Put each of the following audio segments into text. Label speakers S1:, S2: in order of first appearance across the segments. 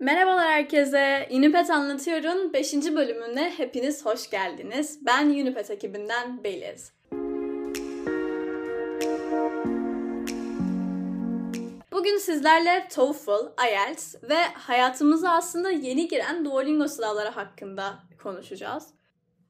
S1: Merhabalar herkese. Unipet Anlatıyor'un 5. bölümüne hepiniz hoş geldiniz. Ben Unipet ekibinden Beliz. Bugün sizlerle TOEFL, IELTS ve hayatımıza aslında yeni giren Duolingo sınavları hakkında konuşacağız.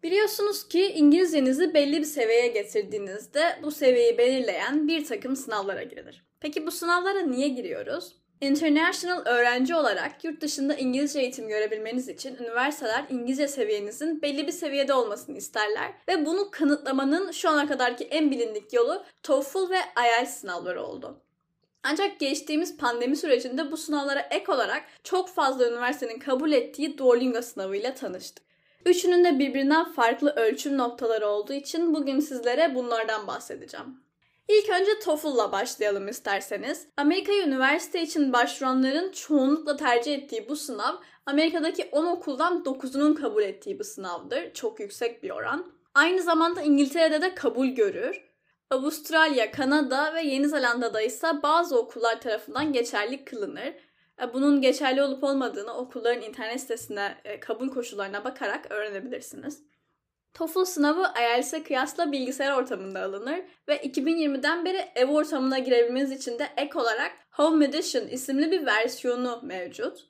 S1: Biliyorsunuz ki İngilizcenizi belli bir seviyeye getirdiğinizde bu seviyeyi belirleyen bir takım sınavlara girilir. Peki bu sınavlara niye giriyoruz? International öğrenci olarak yurt dışında İngilizce eğitim görebilmeniz için üniversiteler İngilizce seviyenizin belli bir seviyede olmasını isterler ve bunu kanıtlamanın şu ana kadarki en bilindik yolu TOEFL ve IELTS sınavları oldu. Ancak geçtiğimiz pandemi sürecinde bu sınavlara ek olarak çok fazla üniversitenin kabul ettiği Duolingo sınavıyla tanıştık. Üçünün de birbirinden farklı ölçüm noktaları olduğu için bugün sizlere bunlardan bahsedeceğim. İlk önce TOEFL'la başlayalım isterseniz. Amerika'ya üniversite için başvuranların çoğunlukla tercih ettiği bu sınav, Amerika'daki 10 okuldan 9'unun kabul ettiği bir sınavdır. Çok yüksek bir oran. Aynı zamanda İngiltere'de de kabul görür. Avustralya, Kanada ve Yeni Zelanda'da ise bazı okullar tarafından geçerli kılınır. E, bunun geçerli olup olmadığını okulların internet sitesine e, kabul koşullarına bakarak öğrenebilirsiniz. TOEFL sınavı IELTS'e kıyasla bilgisayar ortamında alınır ve 2020'den beri ev ortamına girebilmeniz için de ek olarak Home Edition isimli bir versiyonu mevcut.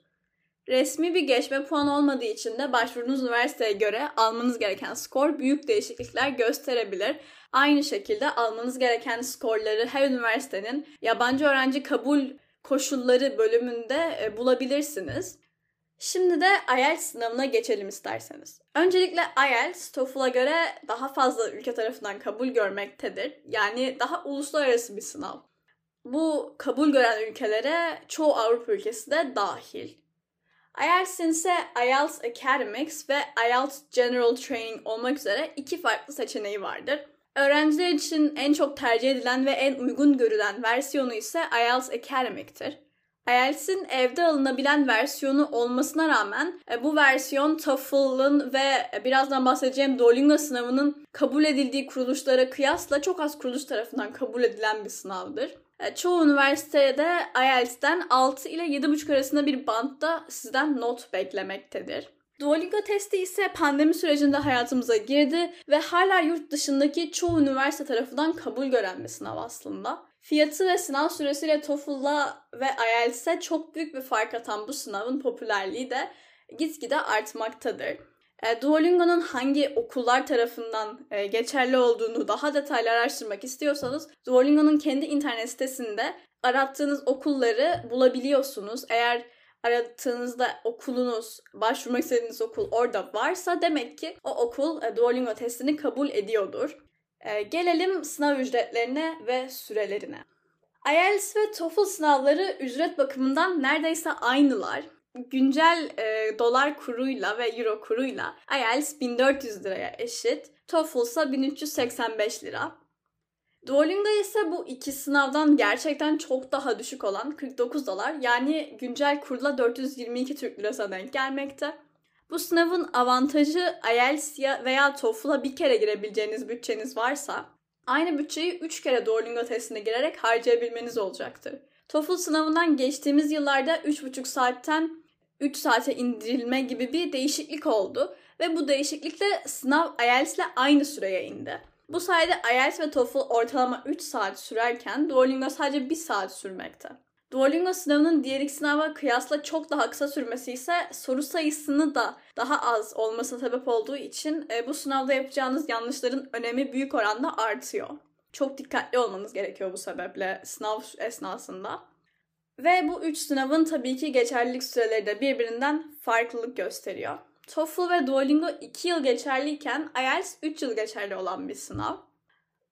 S1: Resmi bir geçme puanı olmadığı için de başvurduğunuz üniversiteye göre almanız gereken skor büyük değişiklikler gösterebilir. Aynı şekilde almanız gereken skorları her üniversitenin yabancı öğrenci kabul koşulları bölümünde e, bulabilirsiniz. Şimdi de IELTS sınavına geçelim isterseniz. Öncelikle IELTS TOEFL'a göre daha fazla ülke tarafından kabul görmektedir. Yani daha uluslararası bir sınav. Bu kabul gören ülkelere çoğu Avrupa ülkesi de dahil. IELTS'in ise IELTS Academics ve IELTS General Training olmak üzere iki farklı seçeneği vardır. Öğrenciler için en çok tercih edilen ve en uygun görülen versiyonu ise IELTS Academic'tir. IELTS'in evde alınabilen versiyonu olmasına rağmen e, bu versiyon TOEFL'ın ve e, birazdan bahsedeceğim Duolingo sınavının kabul edildiği kuruluşlara kıyasla çok az kuruluş tarafından kabul edilen bir sınavdır. E, çoğu üniversitede IELTS'ten 6 ile 7,5 arasında bir bantta sizden not beklemektedir. Duolingo testi ise pandemi sürecinde hayatımıza girdi ve hala yurt dışındaki çoğu üniversite tarafından kabul gören bir sınav aslında. Fiyatı ve sınav süresiyle TOEFL'la ve IELTS'e çok büyük bir fark atan bu sınavın popülerliği de gitgide artmaktadır. E, Duolingo'nun hangi okullar tarafından e, geçerli olduğunu daha detaylı araştırmak istiyorsanız Duolingo'nun kendi internet sitesinde arattığınız okulları bulabiliyorsunuz. Eğer arattığınızda okulunuz, başvurmak istediğiniz okul orada varsa demek ki o okul e, Duolingo testini kabul ediyordur. E, gelelim sınav ücretlerine ve sürelerine. IELTS ve TOEFL sınavları ücret bakımından neredeyse aynılar. Güncel e, dolar kuruyla ve euro kuruyla IELTS 1400 liraya eşit, TOEFL ise 1385 lira. Duolingo ise bu iki sınavdan gerçekten çok daha düşük olan 49 dolar yani güncel kurla 422 Türk lirasına denk gelmekte. Bu sınavın avantajı IELTS veya TOEFL'a bir kere girebileceğiniz bütçeniz varsa aynı bütçeyi 3 kere Duolingo testine girerek harcayabilmeniz olacaktır. TOEFL sınavından geçtiğimiz yıllarda 3,5 saatten 3 saate indirilme gibi bir değişiklik oldu ve bu değişiklikle sınav IELTS ile aynı süreye indi. Bu sayede IELTS ve TOEFL ortalama 3 saat sürerken Duolingo sadece 1 saat sürmekte. Duolingo sınavının diğer iki sınava kıyasla çok daha kısa sürmesi ise soru sayısını da daha az olmasına sebep olduğu için e, bu sınavda yapacağınız yanlışların önemi büyük oranda artıyor. Çok dikkatli olmanız gerekiyor bu sebeple sınav esnasında. Ve bu üç sınavın tabii ki geçerlilik süreleri de birbirinden farklılık gösteriyor. TOEFL ve Duolingo 2 yıl geçerliyken IELTS 3 yıl geçerli olan bir sınav.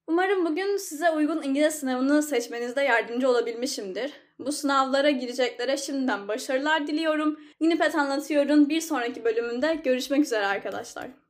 S1: Umarım bugün size uygun İngilizce sınavını seçmenizde yardımcı olabilmişimdir. Bu sınavlara gireceklere şimdiden başarılar diliyorum. Yeni Pet Anlatıyorum bir sonraki bölümünde görüşmek üzere arkadaşlar.